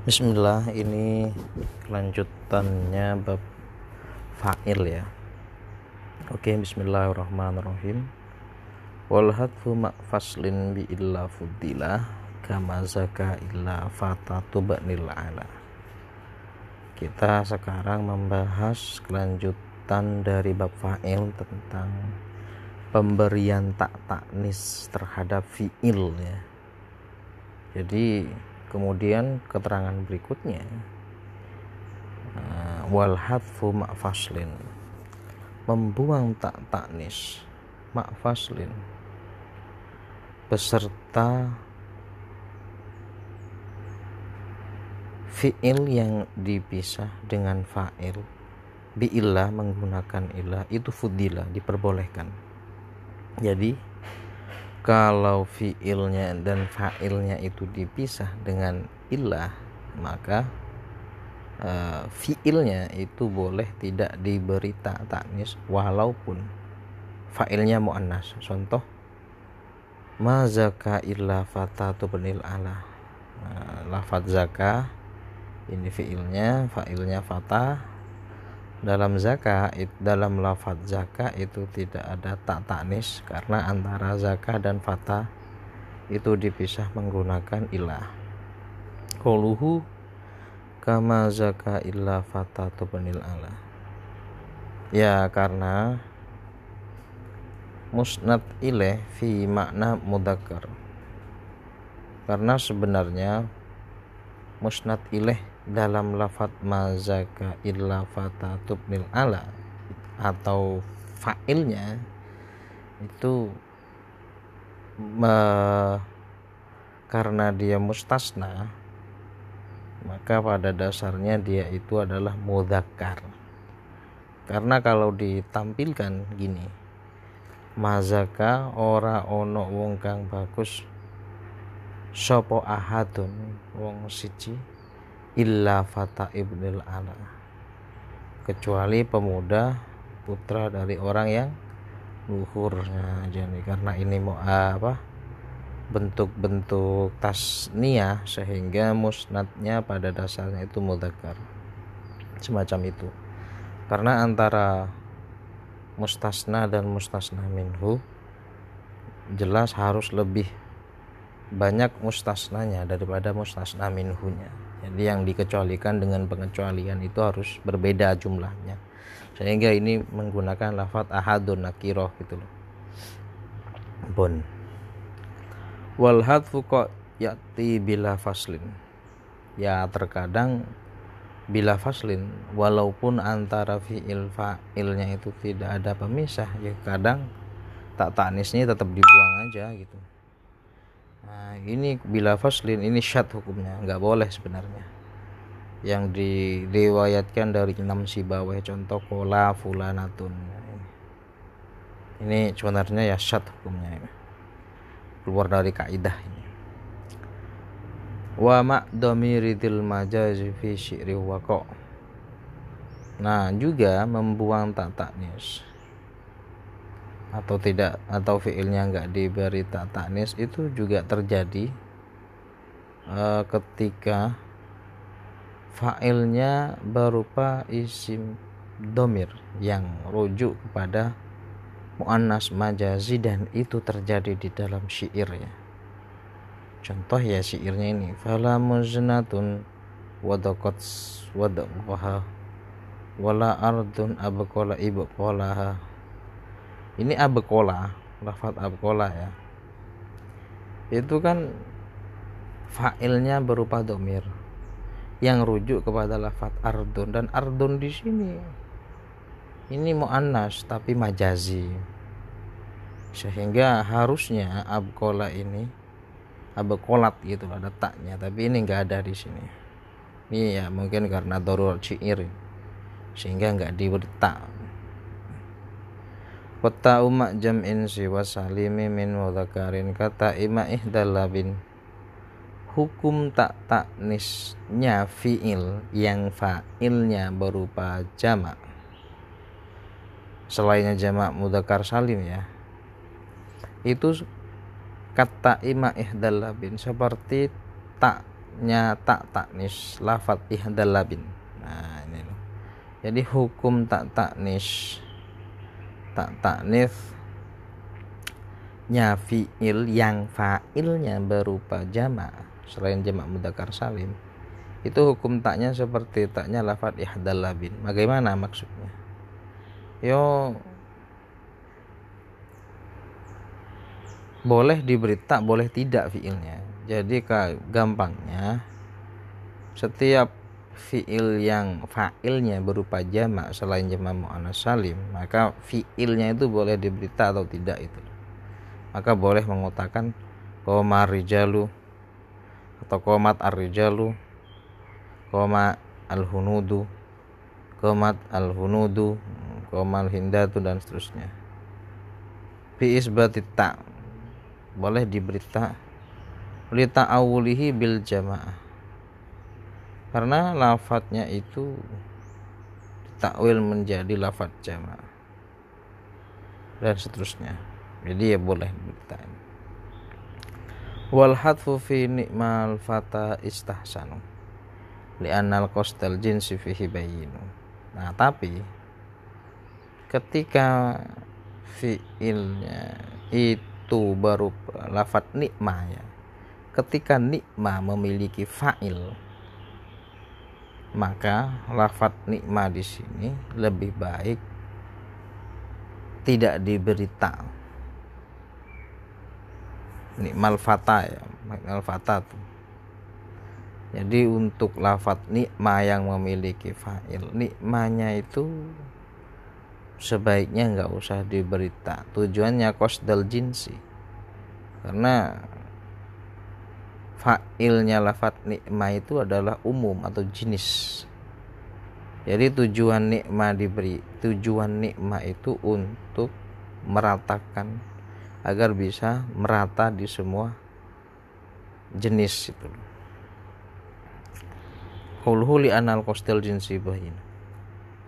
Bismillah ini kelanjutannya bab fa'il ya. Oke bismillahirrahmanirrahim. Wal hadfu faslin bi illa fudilah kama zaka illa fatatu ala. Kita sekarang membahas kelanjutan dari bab fa'il tentang pemberian tak taknis terhadap fi'il ya. Jadi kemudian keterangan berikutnya. Uh, wal hadfu ma'faslin membuang tak taknis ma'faslin beserta fi'il yang dipisah dengan fa'il. Bi'illah menggunakan ilah itu fudilah diperbolehkan. Jadi kalau fiilnya dan fa'ilnya itu dipisah dengan ilah maka uh, fiilnya itu boleh tidak diberi tak taknis walaupun fa'ilnya muannas. Contoh mazaka illa fatatu benil ala. Nah, lafat zaka ini fiilnya fa'ilnya fatah dalam zakat dalam lafaz zakat itu tidak ada tak taknis karena antara zakat dan fatah itu dipisah menggunakan ilah. Koluhu kama zaka illa fatatu benil ala. Ya karena musnad ileh fi makna mudakar karena sebenarnya musnad ileh dalam lafat mazaka illa fatatubnil ala atau fa'ilnya itu me, karena dia mustasna maka pada dasarnya dia itu adalah mudakar karena kalau ditampilkan gini mazaka ora ono wong kang bagus sopo ahadun wong siji illa fata ibnil ala kecuali pemuda putra dari orang yang luhur. Nah, jadi karena ini mau apa bentuk-bentuk tasnia sehingga musnadnya pada dasarnya itu mudakar semacam itu. Karena antara mustasna dan mustasna minhu jelas harus lebih banyak mustasnanya daripada mustasna minhunya jadi yang dikecualikan dengan pengecualian itu harus berbeda jumlahnya. Sehingga ini menggunakan lafat ahadun nakiroh gitu loh. Bon wal hadfu yati bila faslin. Ya terkadang bila faslin walaupun antara fiil fa'ilnya itu tidak ada pemisah ya kadang tak taknisnya tetap dibuang aja gitu Nah, ini bila faslin ini syad hukumnya, nggak boleh sebenarnya. Yang diriwayatkan dari enam si bawah contoh kola fulanatun. Ini sebenarnya ya syad hukumnya. Keluar dari kaidah ini. Wa ma'damiridil majazi fi syi'ri. Nah, juga membuang tak taknis atau tidak atau fiilnya nggak diberi tak taknis itu juga terjadi uh, ketika failnya berupa isim domir yang rujuk kepada muannas majazi dan itu terjadi di dalam syair ya contoh ya syairnya ini fala muznatun wadaqat wala ardun abqala ibqalaha ini abekola lafat abekola ya. Itu kan failnya berupa domir yang rujuk kepada lafat ardun. Dan ardun di sini ini muannas tapi majazi. Sehingga harusnya abkola ini abekolat gitu ada taknya. Tapi ini enggak ada di sini. Ini ya mungkin karena darurat syair sehingga enggak diberi tak Wata umak jam'in siwa salimi min mudhakarin kata ima ihdalabin. Hukum tak taknisnya fi'il yang fa'ilnya berupa jamak. Selainnya jamak mudhakar salim ya. Itu kata ima ihdalabin seperti tak nya tak taknis lafat ihdal labin nah ini loh. Jadi hukum tak taknis tak taknis nya fiil yang fa'ilnya berupa jama selain jamak mudakar salim itu hukum taknya seperti taknya lafat ihdal labin. Bagaimana maksudnya? Yo. Boleh diberi tak boleh tidak fiilnya. Jadi gampangnya setiap fiil yang fa'ilnya berupa jamak selain jamak mu'annas salim maka fiilnya itu boleh diberita atau tidak itu. Maka boleh mengatakan koma rijalu atau komat ar-rijalu koma al-hunudu komat al-hunudu komal hindatu dan seterusnya. Fi isbati ta boleh diberita li ta'awulihi bil jamaah karena lafadznya itu takwil menjadi lafadz jamaah. Dan seterusnya. Jadi ya boleh diberitain wal hadfu fi ni'mal fata istahsanu. Li'annal qasdal jinsi fihi bayinu nah tapi ketika fiilnya itu baru lafat nikmah ya. Ketika nikmah memiliki fa'il maka lafat nikmah di sini lebih baik tidak diberita nikmal fata ya nikmal fata tuh jadi untuk lafat nikmah yang memiliki fa'il nikmahnya itu sebaiknya nggak usah diberita tujuannya kosdal jinsi. Karena fa'ilnya lafat nikmah itu adalah umum atau jenis. Jadi tujuan nikmah diberi tujuan nikmah itu untuk meratakan agar bisa merata di semua jenis itu. Hulhu li anal kostel jinsi bahin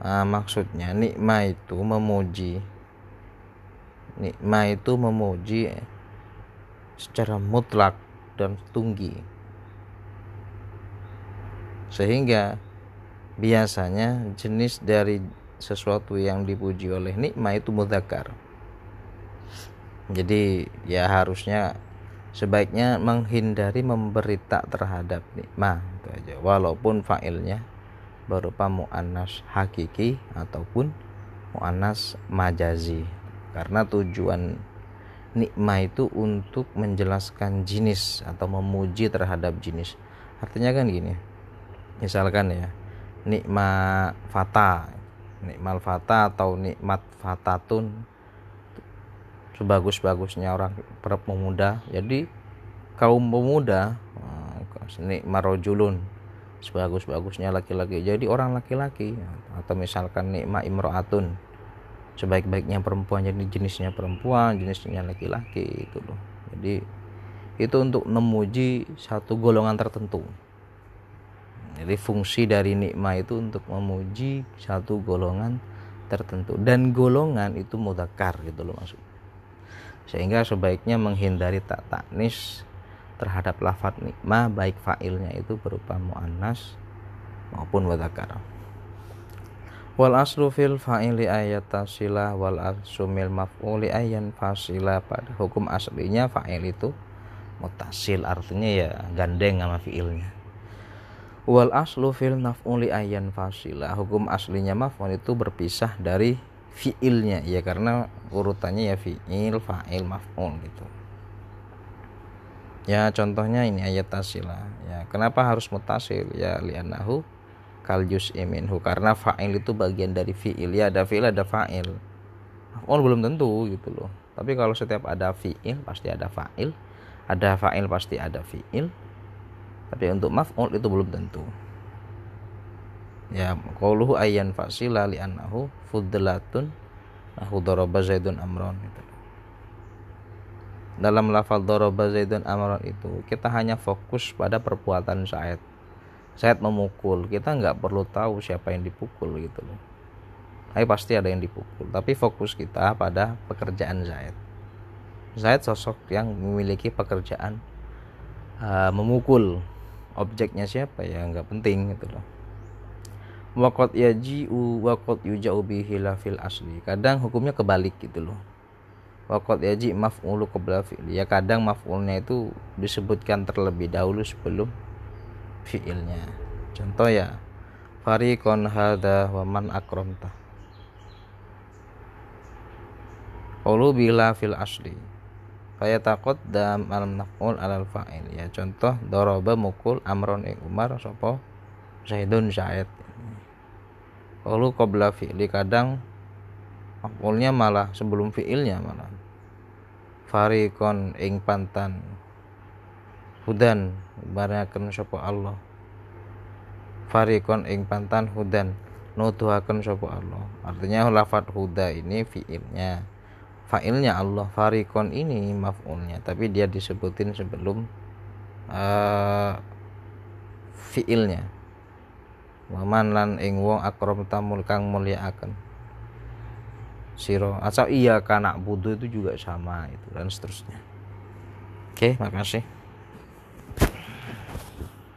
nah, maksudnya nikmah itu memuji nikmah itu memuji secara mutlak dan tunggi. Sehingga biasanya jenis dari sesuatu yang dipuji oleh nikmah itu mudakar jadi ya harusnya sebaiknya menghindari memberi tak terhadap nikmah itu aja. Walaupun fa'ilnya berupa mu'annas hakiki ataupun mu'annas majazi. Karena tujuan nikmah itu untuk menjelaskan jenis atau memuji terhadap jenis. Artinya kan gini misalkan ya nikmat fata nikmal fata atau nikmat fatatun sebagus-bagusnya orang pemuda. Jadi kaum pemuda eh, nikmat rojulun sebagus-bagusnya laki-laki. Jadi orang laki-laki atau misalkan nikmat imro'atun sebaik-baiknya perempuan jadi jenisnya perempuan jenisnya laki-laki itu loh. Jadi itu untuk memuji satu golongan tertentu. Jadi fungsi dari nikmat itu untuk memuji satu golongan tertentu. Dan golongan itu mudakar gitu loh maksud. Sehingga sebaiknya menghindari tak taknis terhadap lafat nikmah baik fa'ilnya itu berupa mu'annas maupun mudakar wal aslu fil fa'ili ayat tasila wal asumil maf'uli ayan fasila. Pada hukum aslinya fa'il itu mutasil artinya ya gandeng sama fiilnya. Wal aslu fil maf'uli ayan fasila. Hukum aslinya maf'ul itu berpisah dari fiilnya. Ya karena urutannya ya fiil fa'il maf'ul gitu. Ya contohnya ini ayat tasila. Ya kenapa harus mutasil? Ya kaljus iminhu karena fa'il itu bagian dari fi'il. Ya ada fi'il ada fa'il. Oh belum tentu gitu loh. Tapi kalau setiap ada fi'il pasti ada fa'il. Ada fa'il pasti ada fi'il. Tapi untuk maf'ul itu belum tentu. Ya qauluhu ayyan fasila li annahu fudlatun nahu daraba zaidun amron gitu. dalam lafal daraba zaidun amron itu kita hanya fokus pada perbuatan Sa'id Zaid memukul. Kita nggak perlu tahu siapa yang dipukul gitu loh. Tapi pasti ada yang dipukul. Tapi fokus kita pada pekerjaan Zaid. Zaid sosok yang memiliki pekerjaan uh, memukul. Objeknya siapa ya? Nggak penting gitu loh. Wakot yaji'u wakot yuja'u bihi fil asli. Kadang hukumnya kebalik gitu loh. Wakot yaji maf'ulu qabla fi'li. Ya kadang maf'ulnya itu disebutkan terlebih dahulu sebelum fi'ilnya. Contoh ya fariqon hada wa man akramta. Qaulu bila fil asli. Faya takut dalam alam naf'ul alal fa'il. Ya contoh doroba mukul amron ing umar sopo zaidun zaid Lalu qabla fi'li kadang maf'ulnya malah sebelum fi'ilnya malah. Farikon ing pantan hudan baraken sapa Allah. Farikon ing pantan hudan nuduhaken sapa Allah. Artinya lafat huda ini fi'ilnya. Fa'ilnya Allah, farikon ini maf'ulnya, tapi dia disebutin sebelum uh, fi'ilnya waman lan ing wong akram tamul kang mulyakaken siro asal iya kanak budu itu juga sama itu dan seterusnya oke makasih